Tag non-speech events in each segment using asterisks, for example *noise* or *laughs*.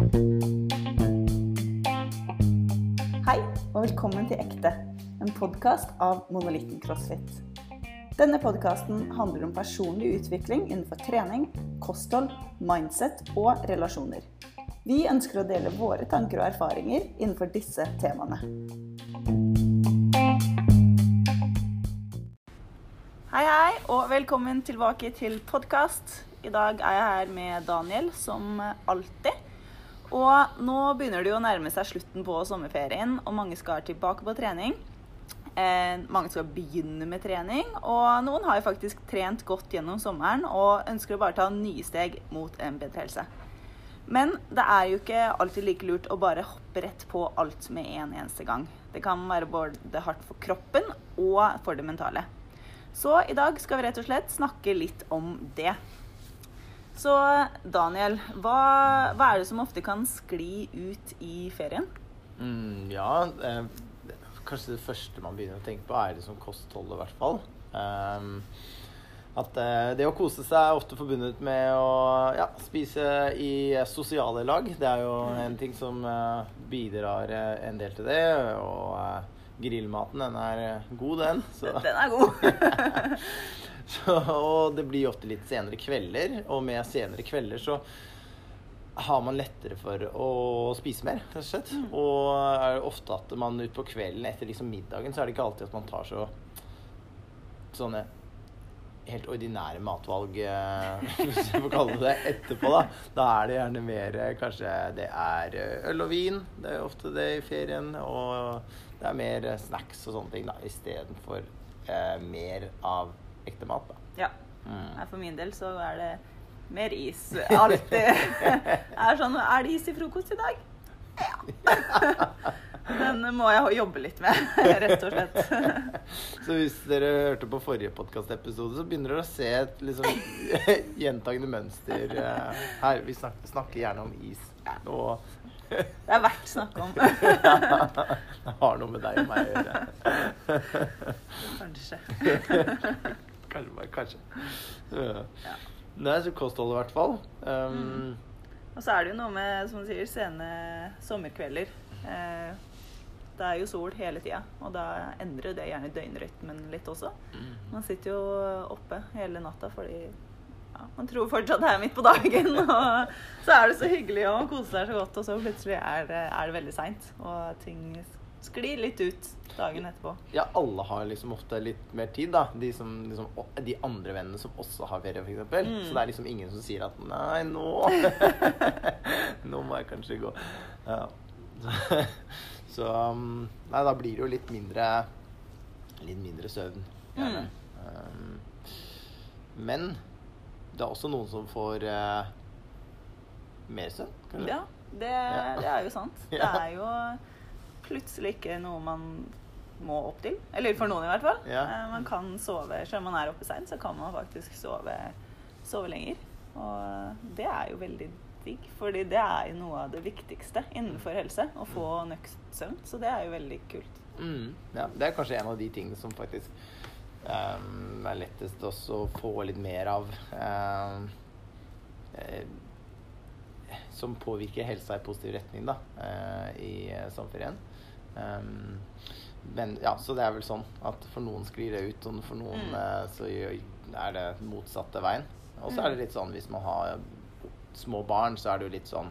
Hei, og velkommen til Ekte, en podkast av Monolitten CrossFit. Denne podkasten handler om personlig utvikling innenfor trening, kosthold, mindset og relasjoner. Vi ønsker å dele våre tanker og erfaringer innenfor disse temaene. Hei, hei, og velkommen tilbake til podkast. I dag er jeg her med Daniel, som alltid. Og nå begynner det jo å nærme seg slutten på sommerferien, og mange skal tilbake på trening. Eh, mange skal begynne med trening, og noen har jo faktisk trent godt gjennom sommeren og ønsker å bare ta nye steg mot en bedre helse. Men det er jo ikke alltid like lurt å bare hoppe rett på alt med en eneste gang. Det kan være både hardt for kroppen og for det mentale. Så i dag skal vi rett og slett snakke litt om det. Så Daniel, hva, hva er det som ofte kan skli ut i ferien? Mm, ja, eh, kanskje det første man begynner å tenke på, er det som kostholdet, i hvert fall. Um, at eh, det å kose seg er ofte forbundet med å ja, spise i sosiale lag. Det er jo en ting som eh, bidrar eh, en del til det. Og eh, grillmaten, den er eh, god, den. Så. Den er god. *laughs* *laughs* Så, og det blir ofte litt senere kvelder, og med senere kvelder så har man lettere for å spise mer, rett og slett. Og er det ofte at man utpå kvelden etter liksom middagen, så er det ikke alltid at man tar så sånne helt ordinære matvalg, eh, *laughs* hvis jeg får kalle det det, etterpå. Da Da er det gjerne mer eh, Kanskje det er eh, øl og vin. Det er ofte det i ferien. Og det er mer snacks og sånne ting da istedenfor eh, mer av ekte mat. da. Ja. Mm. For min del så er det mer is. Alltid. *laughs* er sånn Er det is i frokost i dag? Ja. *laughs* Den må jeg jobbe litt med, rett og slett. *laughs* Så hvis dere hørte på forrige podkastepisode, så begynner dere å se et liksom gjentagende mønster eh, her. Vi snakker, snakker gjerne om is. Og Det er verdt å snakke om. det har noe med deg og meg å gjøre. Kanskje. Kanskje, bare kanskje. Ja. Ja. Nei, så kosthold i hvert fall. Um, Og så er det jo noe med, som du sier, sene sommerkvelder. Eh, det er jo sol hele tida, og da endrer det gjerne døgnrytmen litt også. Mm. Man sitter jo oppe hele natta fordi ja, man tror fortsatt det er midt på dagen. *laughs* Og så er det så hyggelig og man koser seg så godt, og så plutselig er det, er det veldig seint. Og ting sklir litt ut dagen etterpå. Ja, alle har liksom ofte litt mer tid, da. De, som, liksom, de andre vennene som også har ferie, f.eks. Mm. Så det er liksom ingen som sier at 'nei, nå *laughs* Nå må jeg kanskje gå'. Ja. *laughs* Så um, Nei, da blir det jo litt mindre Litt mindre søvn. Mm. Um, men det er også noen som får uh, mer søvn, kanskje. Ja, det, det er jo sant. *laughs* Det er jo plutselig ikke noe man må opp til. Eller for noen i hvert fall. Ja. Eh, Man kan sove, Selv om man er oppe seint, så kan man faktisk sove, sove lenger. Og det er jo veldig digg, fordi det er jo noe av det viktigste innenfor helse. Å få nok søvn. Så det er jo veldig kult. Mm, ja, det er kanskje en av de tingene som faktisk um, er lettest også å få litt mer av. Um, eh, som påvirker helsa i positiv retning da, eh, i eh, sommerferien. Um, men ja, så det er vel sånn at for noen sklir det ut, og for noen Mm. eh, så er det motsatte veien. Og så er det litt sånn hvis man har små barn, så er det jo litt sånn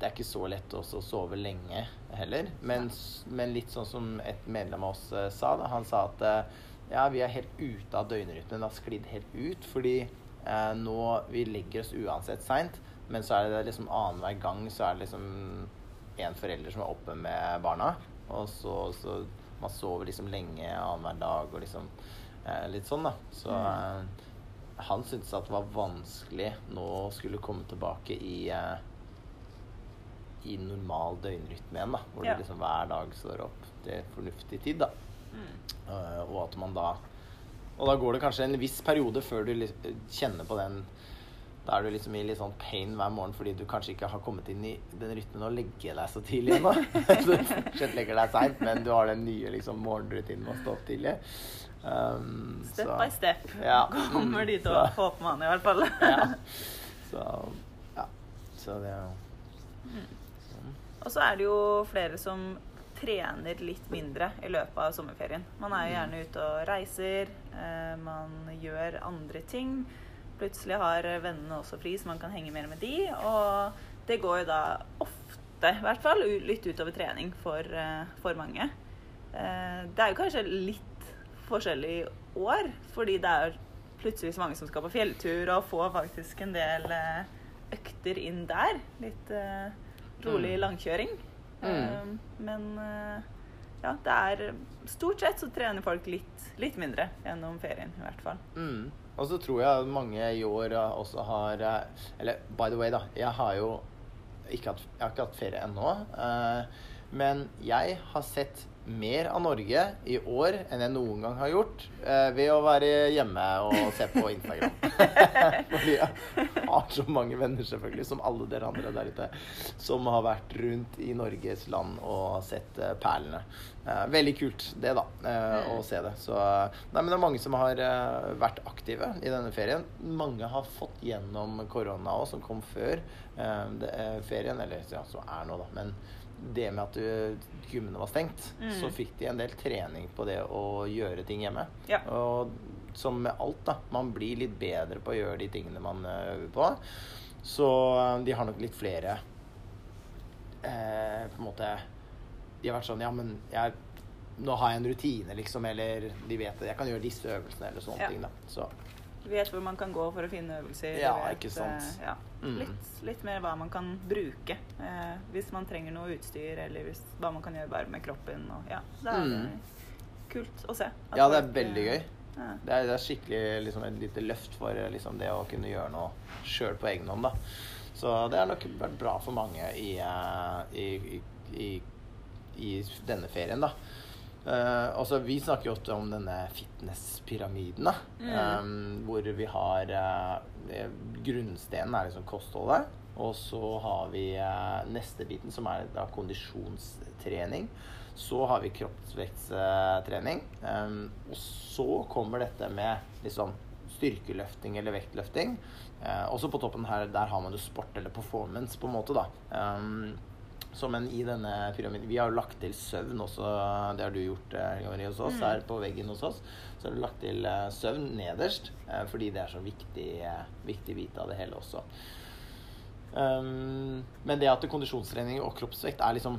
det er ikke så lett å sove lenge heller. Men, men litt sånn som et medlem av oss sa. Da. Han sa at ja, vi er helt ute av døgnrytmen. Det har sklidd helt ut. Fordi eh, nå Vi legger oss uansett seint, men så er det liksom annenhver gang så er det liksom en forelder som er oppe med barna. Og så, så man sover liksom lenge annenhver dag og liksom eh, litt sånn, da. Så eh, han syntes at det var vanskelig nå å skulle komme tilbake i eh, i normal døgnrytme igjen, da. Hvor Ja. du liksom hver dag står opp til fornuftig tid, da. Eh, og at man da Og da går det kanskje en viss periode før du kjenner på den Da er du liksom i litt sånn pain hver morgen fordi du kanskje ikke har kommet inn i den rytmen å legge deg så tidlig ennå. *laughs* *laughs* du fortsatt legger deg seint, men du har den nye liksom morgenrutinen med å stå opp tidlig. Um, Step så- by step Ja. kommer de til *laughs* å håpe man i hvert fall. ja. Så, ja. Så det er jo sånn. Og så er det jo flere som trener litt mindre i løpet av sommerferien. Man er jo gjerne ute og reiser, eh, man gjør andre ting. Plutselig har vennene også fri, så man kan henge mer med de. Og det går jo da ofte, i hvert fall, litt utover trening for, eh, for mange. Eh, det er jo kanskje litt forskjellig år, fordi det er plutselig så mange som skal på fjelltur og får faktisk en del eh, økter inn der. Litt rolig Mm. langkjøring. Mm. Men ja, det er Stort sett så trener folk litt, litt mindre gjennom ferien, i hvert fall. Mm. Og så tror jeg mange i år også har eh, Eller by the way, da. Jeg har jo ikke hatt, jeg har ikke hatt ferie ennå. eh, men jeg har sett mer av Norge i år enn jeg noen gang har gjort eh, ved å være hjemme og se på Instagram. *laughs* Fordi jeg har så mange venner, selvfølgelig, som alle dere andre der ute, som har vært rundt i Norges land og sett eh, perlene. Eh, veldig kult, det, da, eh, å se det. Så Nei, men det er mange som har eh, vært aktive i denne ferien. Mange har fått gjennom korona òg, som kom før eh, det, eh, ferien. Eller ja, som er nå, da. Men det med at uh, gymmene var stengt, Mm. så fikk de en del trening på det å gjøre ting hjemme. Ja. Og som med alt, da. Man blir litt bedre på å gjøre de tingene man eh, øver på. Så eh, de har nok litt flere eh, På en måte De har vært sånn Ja, men jeg nå har jeg en rutine, liksom, eller de vet at jeg kan gjøre disse øvelsene, eller sånne Ja. ting, da. Så vet hvor man kan gå for å finne øvelser. Ja, vet, ikke sant. Uh, Ja. Mm. Litt, litt mer hva man kan bruke uh, hvis man trenger noe utstyr, eller hvis, hva man kan gjøre bare med kroppen. Og, ja, det er Mm. eh, kult å se. Ja, det er veldig eh, gøy. Ja. Det er, det er skikkelig liksom, et lite løft for eh, liksom, det å kunne gjøre noe sjøl på egen hånd. da. Så det har nok vært bra for mange i, uh, i, i, i, i denne ferien, da. Eh, altså, vi snakker jo ofte om denne fitnesspyramiden, da. Mm. Um, hvor vi har uh, Grunnstenen er liksom kostholdet. Og så har vi uh, neste biten, som er da kondisjonstrening. Så har vi kroppsvektstrening. Um, og så kommer dette med liksom styrkeløfting eller vektløfting. Uh, også på toppen her, der har man jo sport eller performance, på en måte, da. Um, så men i denne pyramiden Vi har jo lagt til søvn også. Det har du gjort eh, Gari, hos oss. Mm. Her på veggen hos oss. Så har du lagt til eh, søvn nederst. eh, fordi det er så viktig, viktig bit av det hele også. Um, men det at kondisjonstrening og kroppsvekt er liksom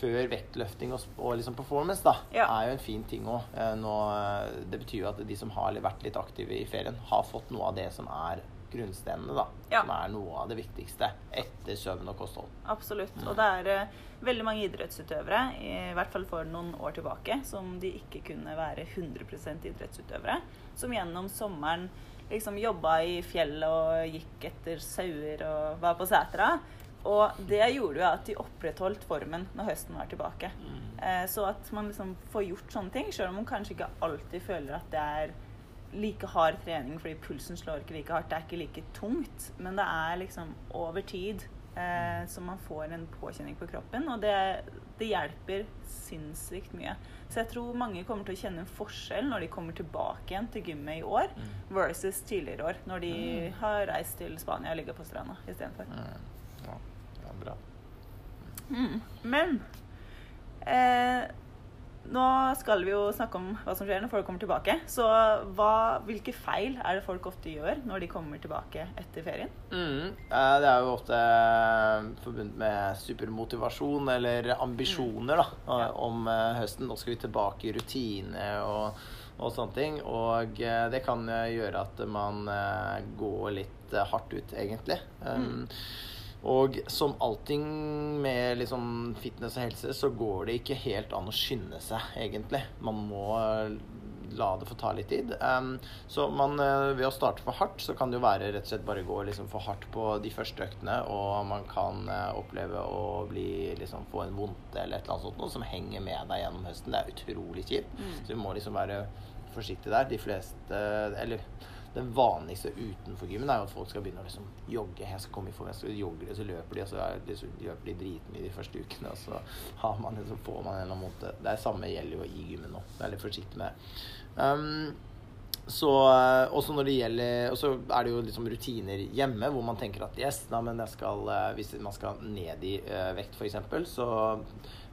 før vektløfting og, og liksom performance, da, Ja. er jo en fin ting òg. Det betyr jo at de som har vært litt aktive i ferien, har fått noe av det som er grunnstenene, da. Ja. Som er noe av det viktigste etter søvn og kosthold. Absolutt. Og det er uh, veldig mange idrettsutøvere, i hvert fall for noen år tilbake, som de ikke kunne være 100% idrettsutøvere. Som gjennom sommeren liksom jobba i fjellet og gikk etter sauer og var på setra. Og det gjorde jo at de opprettholdt formen når høsten var tilbake. Eh, så at man liksom får gjort sånne ting, sjøl om man kanskje ikke alltid føler at det er like hard trening fordi pulsen slår ikke like hardt. Det er ikke like tungt, men det er liksom over tid eh, så man får en påkjenning på kroppen, og det, det hjelper sinnssykt mye. Så jeg tror mange kommer til å kjenne en forskjell når de kommer tilbake igjen til gymmet i år, versus tidligere år, når de har reist til Spania og ligger på stranda istedenfor. Mm. Ja, det er bra. Mm. Men eh, nå skal vi jo snakke om hva som skjer når folk kommer tilbake. Så hva, hvilke feil er det folk ofte gjør når de kommer tilbake etter ferien? Mm. eh, Det er jo ofte eh, forbundet med supermotivasjon eller ambisjoner da, om eh, høsten. Nå skal vi tilbake i rutine og, og sånne ting. Og det kan gjøre at man går litt hardt ut, egentlig. Um, Og som allting med liksom fitness og helse, så går det ikke helt an å skynde seg, egentlig. Man må eh, la det få ta litt tid. Um, så man, eh, ved å starte for hardt, så kan det jo være rett og slett bare gå liksom for hardt på de første øktene, og man kan eh, oppleve å bli, liksom, få en vondte eller et eller annet sånt noe som henger med deg gjennom høsten. Det er utrolig kjipt. Mm. Så vi må liksom være forsiktige der. De fleste Eller den vanligste utenfor gymmen er jo at folk skal begynne å liksom jogge. Jeg skal komme i form, jeg skal jogge, og så løper de, og så er det, løper de dritmye de første ukene, og så har man liksom, får man en eller annen måte Det er samme gjelder jo i gymmen nå. er litt forsiktig med det. Um, så eh, også når det gjelder Og så er det jo liksom rutiner hjemme hvor man tenker at yes, da, men jeg skal, eh, hvis man skal ned i uh, vekt f.eks., så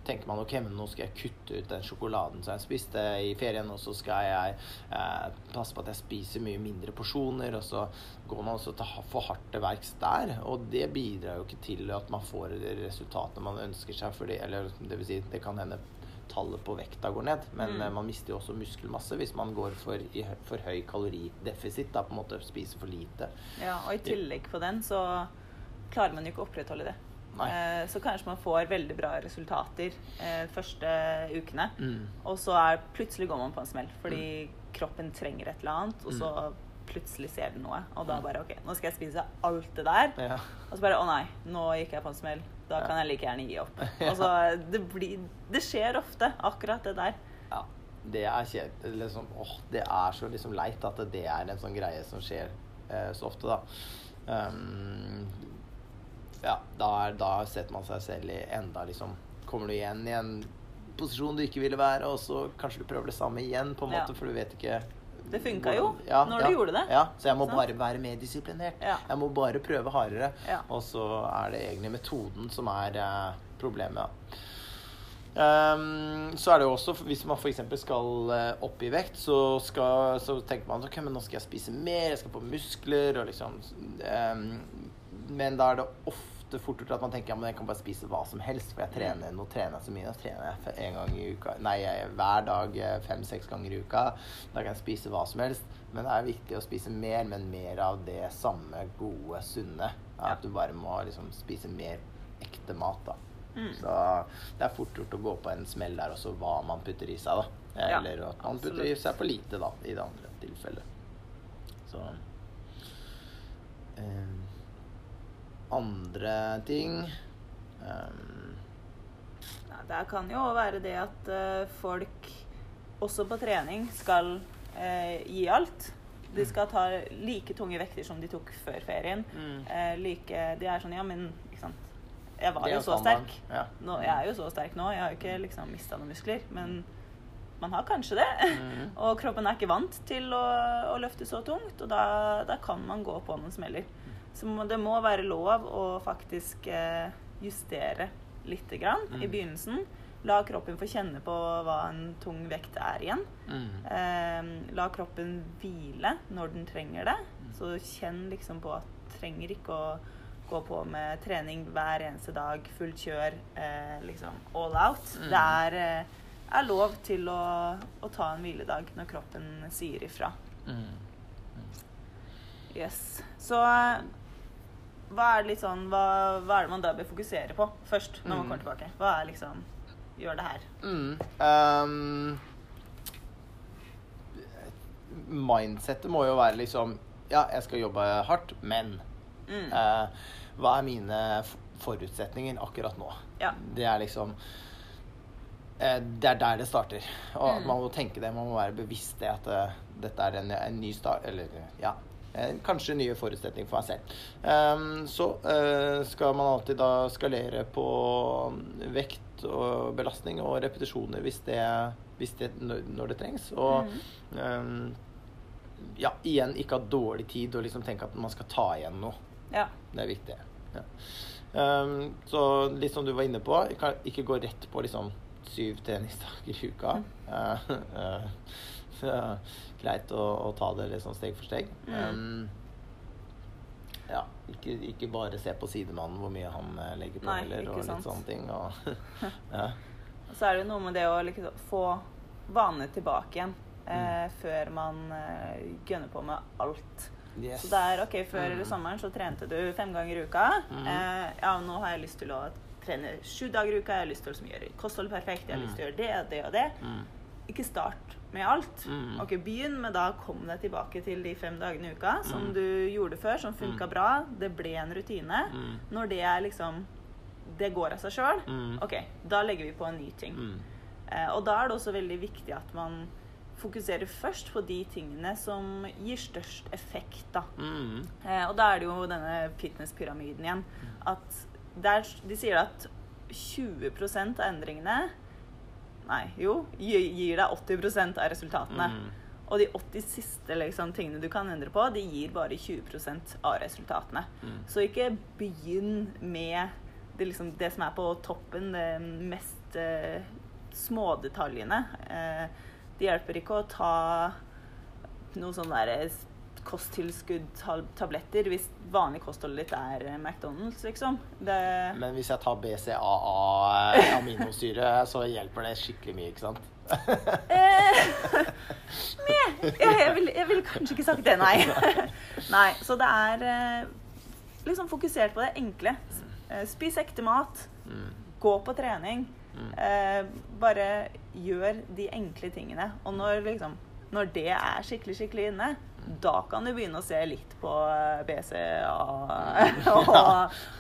tenker man ok, men nå skal jeg kutte ut den sjokoladen som jeg spiste i ferien, og så skal jeg eh, passe på at jeg spiser mye mindre porsjoner, og så går man også til, for hardt til verks der. Og det bidrar jo ikke til at man får resultatene man ønsker seg, fordi, eller det vil si, det kan hende tallet på vekta går ned, men Mm. eh, man mister jo også muskelmasse hvis man går for, i for høy kaloridefisitt, da på en måte spiser for lite. Ja, og i tillegg på den så klarer man jo ikke å opprettholde det. Eh, så kanskje man får veldig bra resultater eh, første ukene, Mm. og så er, plutselig går man på en smell fordi kroppen trenger et eller annet, og så plutselig ser den noe, og da Mm. bare OK, nå skal jeg spise alt det der. Ja. Og så bare Å nei, nå gikk jeg på en smell. Da Ja. kan jeg like gjerne gi opp. *laughs* Altså, det, blir, det skjer ofte, akkurat det der. Ja, det er kjedelig. Liksom, åh, det er så liksom leit at det er en sånn greie som skjer eh, så ofte, da. Um, ja, da, da setter man seg selv i enda liksom Kommer du igjen i en posisjon du ikke ville være, og så kanskje du prøver det samme igjen, på en Ja. måte, for du vet ikke Det funka jo Ja, når ja, du gjorde det. Ja, så jeg må bare være mer disiplinert. Ja. Jeg må bare prøve hardere. Ja. Og så er det egentlig metoden som er eh, problemet. Ehm, så er det jo også, hvis man f.eks. skal uh, opp i vekt, så, skal, så tenker man ok, men nå skal jeg spise mer, jeg skal få muskler og liksom ehm, Men da er det ofte fort gjort at man tenker ja, men jeg kan bare spise hva som helst, for jeg trener, nå trener jeg så mye. Nå trener jeg en gang i uka Nei, hver dag eh, fem-seks ganger i uka. Da kan jeg spise hva som helst. Men det er viktig å spise mer, men mer av det samme gode, sunne. At du bare må liksom spise mer ekte mat, da. Mm. Så det er fort gjort å gå på en smell der også, hva man putter i seg, da. Ja, at man putter i seg for lite, da, i det andre tilfellet. Så eh, Andre ting um... Ja, det kan jo være det at eh, folk også på trening skal eh, gi alt. De skal ta like tunge vekter som de tok før ferien. Mm. Eh, like, de er sånn Ja, men ikke sant. Jeg var jo så sterk. Ja. Nå, jeg er jo så sterk nå. Jeg har jo ikke liksom mista noen muskler. Men man har kanskje det. Mm. *laughs* og kroppen er ikke vant til å, å løfte så tungt, og da, da kan man gå på noen smeller. Så må, det må være lov å faktisk eh, justere lite grann i Mm. begynnelsen. La kroppen få kjenne på hva en tung vekt er igjen. Mm. Eh, la kroppen hvile når den trenger det. Mm. Så kjenn liksom på at trenger ikke å gå på med trening hver eneste dag, fullt kjør, eh, liksom all out. Mm. Det er, eh, er lov til å, å ta en hviledag når kroppen sier ifra. Mm. Yes. Så hva er det litt sånn hva, hva er det man da bør fokusere på først når man Mm. kommer tilbake? Hva er liksom Gjør det her. Mm. Um, mindsettet må jo være liksom Ja, jeg skal jobbe hardt, men Mm. uh, hva er mine forutsetninger akkurat nå? Ja. Det er liksom eh, Det er der det starter. Og Mm. man må tenke det. Man må være bevisst det at eh, dette er en, en ny start Eller ja. Eh, Kanskje nye forutsetninger for meg selv. Um, så eh, skal man alltid da skalere på mm, vekt og belastning og repetisjoner hvis det, hvis det når det trengs. Og Mm. um, ja, igjen ikke ha dårlig tid og liksom tenke at man skal ta igjen noe. Ja. Det er viktig. Ja. Um, så litt som du var inne på, ikke, gå rett på liksom syv treningsdager i uka. Uh, uh, så greit å, å ta det liksom steg for steg. Mm. Um, ja, ikke, ikke bare se på sidemannen hvor mye han eh, legger på Nei, heller, og sant. litt sånne ting. Og, *laughs* ja. Så er det jo noe med det å liksom få vanene tilbake igjen Mm. eh, før man eh, gønner på med alt. Yes. Så er ok, før Mm. sommeren så trente du fem ganger i uka. Mm. Eh, ja, nå har jeg lyst til å trene sju dager i uka. Jeg har lyst til å gjøre kosthold perfekt. Jeg har Mm. lyst til å gjøre det og det og det. Mm. Ikke start med alt. Mm. Ok, Begynn med da kom deg tilbake til de fem dagene i uka som Mm. du gjorde før, som funka Mm. bra. Det ble en rutine. Mm. Når det er liksom Det går av seg sjøl. Mm. Ok, da legger vi på en ny ting. Mm. Eh, og da er det også veldig viktig at man fokuserer først på de tingene som gir størst effekt. da. Eh, og da er det jo denne fitnesspyramiden igjen. At der, de sier at 20 av endringene Nei, jo, gir deg 80 av resultatene. Mm. Og de 80 siste liksom, tingene du kan endre på, de gir bare 20% av resultatene. Mm. Så ikke begynn med det, liksom, det som er på toppen, det mest eh, smådetaljene. Eh, det hjelper ikke å ta noe sånn derre kosttilskudd-tabletter hvis vanlig kostholdet ditt er eh, McDonald's, liksom. Det, Men hvis jeg tar BCAA-aminosyre, så hjelper det skikkelig mye, ikke sant? Eh, *laughs* nei, jeg, jeg, vil, ville kanskje ikke sagt det, nei. *laughs* nei. Så det er eh, liksom fokusert på det enkle. Eh, Spis ekte mat. Mm. Gå på trening. Mm. Eh, bare gjør de enkle tingene. Og når, liksom, når det er skikkelig, skikkelig inne, da kan du begynne å se litt på eh, BCA *laughs* og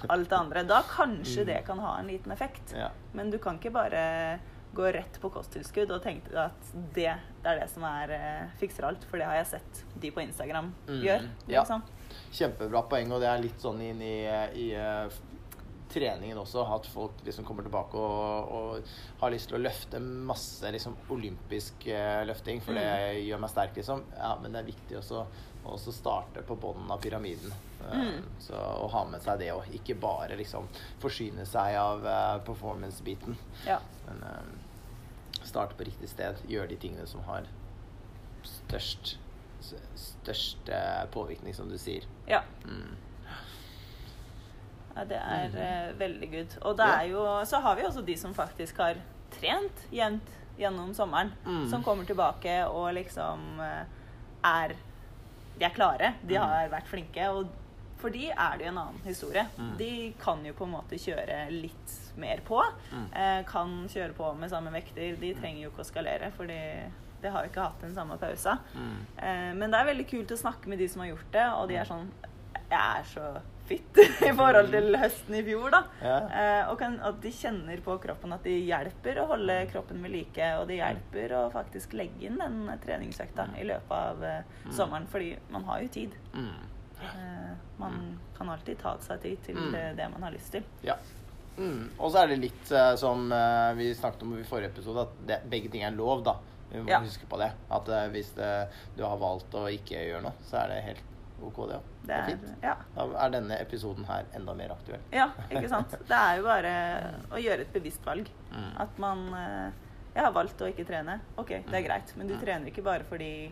alt det andre. Da kanskje det kan ha en liten effekt. Ja. Men du kan ikke bare gå rett på kosttilskudd og tenke at det, det er det som er eh, fikser alt, for det har jeg sett de på Instagram Mm, gjør. ja. Liksom. Kjempebra poeng, og det er litt sånn inn i, i eh, treningen også, at folk liksom kommer tilbake og, og har lyst til å løfte masse liksom, olympisk eh, løfting, for det Mm. gjør meg sterk, liksom. Ja, men det er viktig også å starte på bunnen av pyramiden. Eh, Mm. Så å ha med seg det òg, ikke bare liksom forsyne seg av eh, performance-biten. Ja. Men starte på riktig sted, gjøre de tingene som har størst Størst påvirkning, som du sier. ja. Mm. Ja, det er eh, veldig good. Og det er jo, så har vi også de som faktisk har trent jevnt gjennom sommeren. Mm. Som kommer tilbake og liksom eh, er De er klare. De Mm. har vært flinke. Og for de er det jo en annen historie. Mm. De kan jo på en måte kjøre litt mer på. Mm. Eh, kan kjøre på med samme vekter. De trenger jo ikke å skalere, for de, har jo ikke hatt den samme pausa. Mm. Eh, men det er veldig kult å snakke med de som har gjort det, og de er sånn Jeg er så fit *laughs* i forhold til høsten i fjor, da. Ja. Eh, og kan, at de kjenner på kroppen at de hjelper å holde kroppen ved like, og de hjelper å faktisk legge inn den treningsøkta i løpet av eh, sommeren, fordi man har jo tid. Mm. Eh, man kan alltid ta seg tid til Mm. eh, det man har lyst til. Ja. Mm. Og så er det litt eh, som eh, vi snakket om i forrige episode, at det, begge ting er lov, da. Vi må Ja. huske på det. At hvis det, du har valgt å ikke gjøre noe, så er det helt OK, det. Det er, fint. ja. Da er denne episoden her enda mer aktuell. ja, ikke sant. *laughs* Det er jo bare å gjøre et bevisst valg. Mm. At man eh, Jeg har valgt å ikke trene. OK, det er greit. Men du Mm. trener ikke bare fordi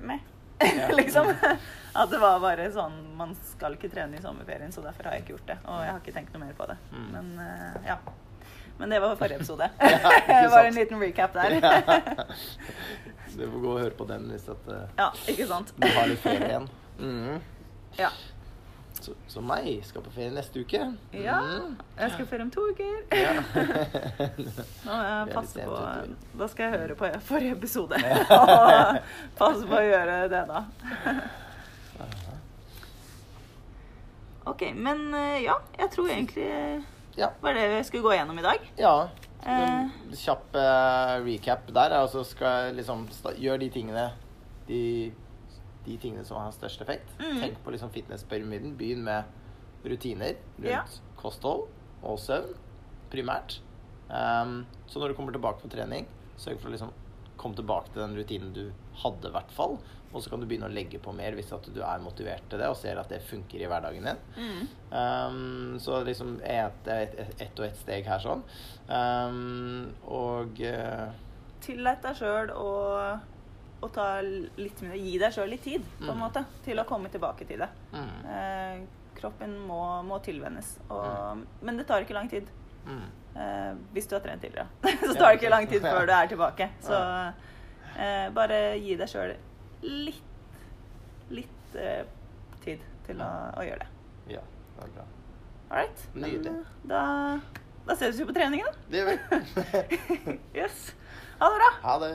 Meh. Ja. *laughs* liksom. *laughs* At det var bare sånn Man skal ikke trene i sommerferien, så derfor har jeg ikke gjort det. Og jeg har ikke tenkt noe mer på det. Mm. Men eh, ja. Men det var forrige episode. *laughs* Ja, Bare en liten recap der. *laughs* Du får gå og høre på den hvis at, eh, ja, ikke sant? du har litt ferie igjen. Mm. Ja. Så, så meg skal på ferie neste uke. ja. Mm. Jeg skal på ferie om to uker. Ja. *laughs* Nå må jeg passe på. Da skal jeg høre på forrige episode. Og passe på å gjøre det, da. OK. Men eh, ja, jeg tror egentlig ja. var det vi skulle gå gjennom i dag. Ja. Eh. En kjapp uh, recap der Og så skal liksom gjøre Gjør de tingene de, de tingene som har størst effekt. Mm. Tenk på liksom fitnesspyramiden. Begynn med rutiner rundt Ja. kosthold og søvn, primært. Um, så når du kommer tilbake på trening, sørg for å liksom komme tilbake til den rutinen du hadde, i hvert fall. Og så kan du begynne å legge på mer hvis at du er motivert til det og ser at det funker i hverdagen din. Mm. Um, så liksom ett et, et, et og ett steg her sånn. Um, og uh, Tillat deg sjøl å ta litt mindre Gi deg sjøl litt tid, på en Mm. måte, til å komme tilbake til det. mm, Eh, kroppen må, må tilvennes. Og, Men det tar ikke lang tid. mm, Eh, hvis du har trent tidligere. *laughs* så tar det ikke lang tid før du er tilbake. Så eh, bare gi deg sjøl litt, litt eh, tid til å, å gjøre det. Ja, det var bra. All right. Nydelig. Eh, da, da ses vi på treningen, da. Det gjør vi. *laughs* *laughs* yes. Ha det bra. Ha det.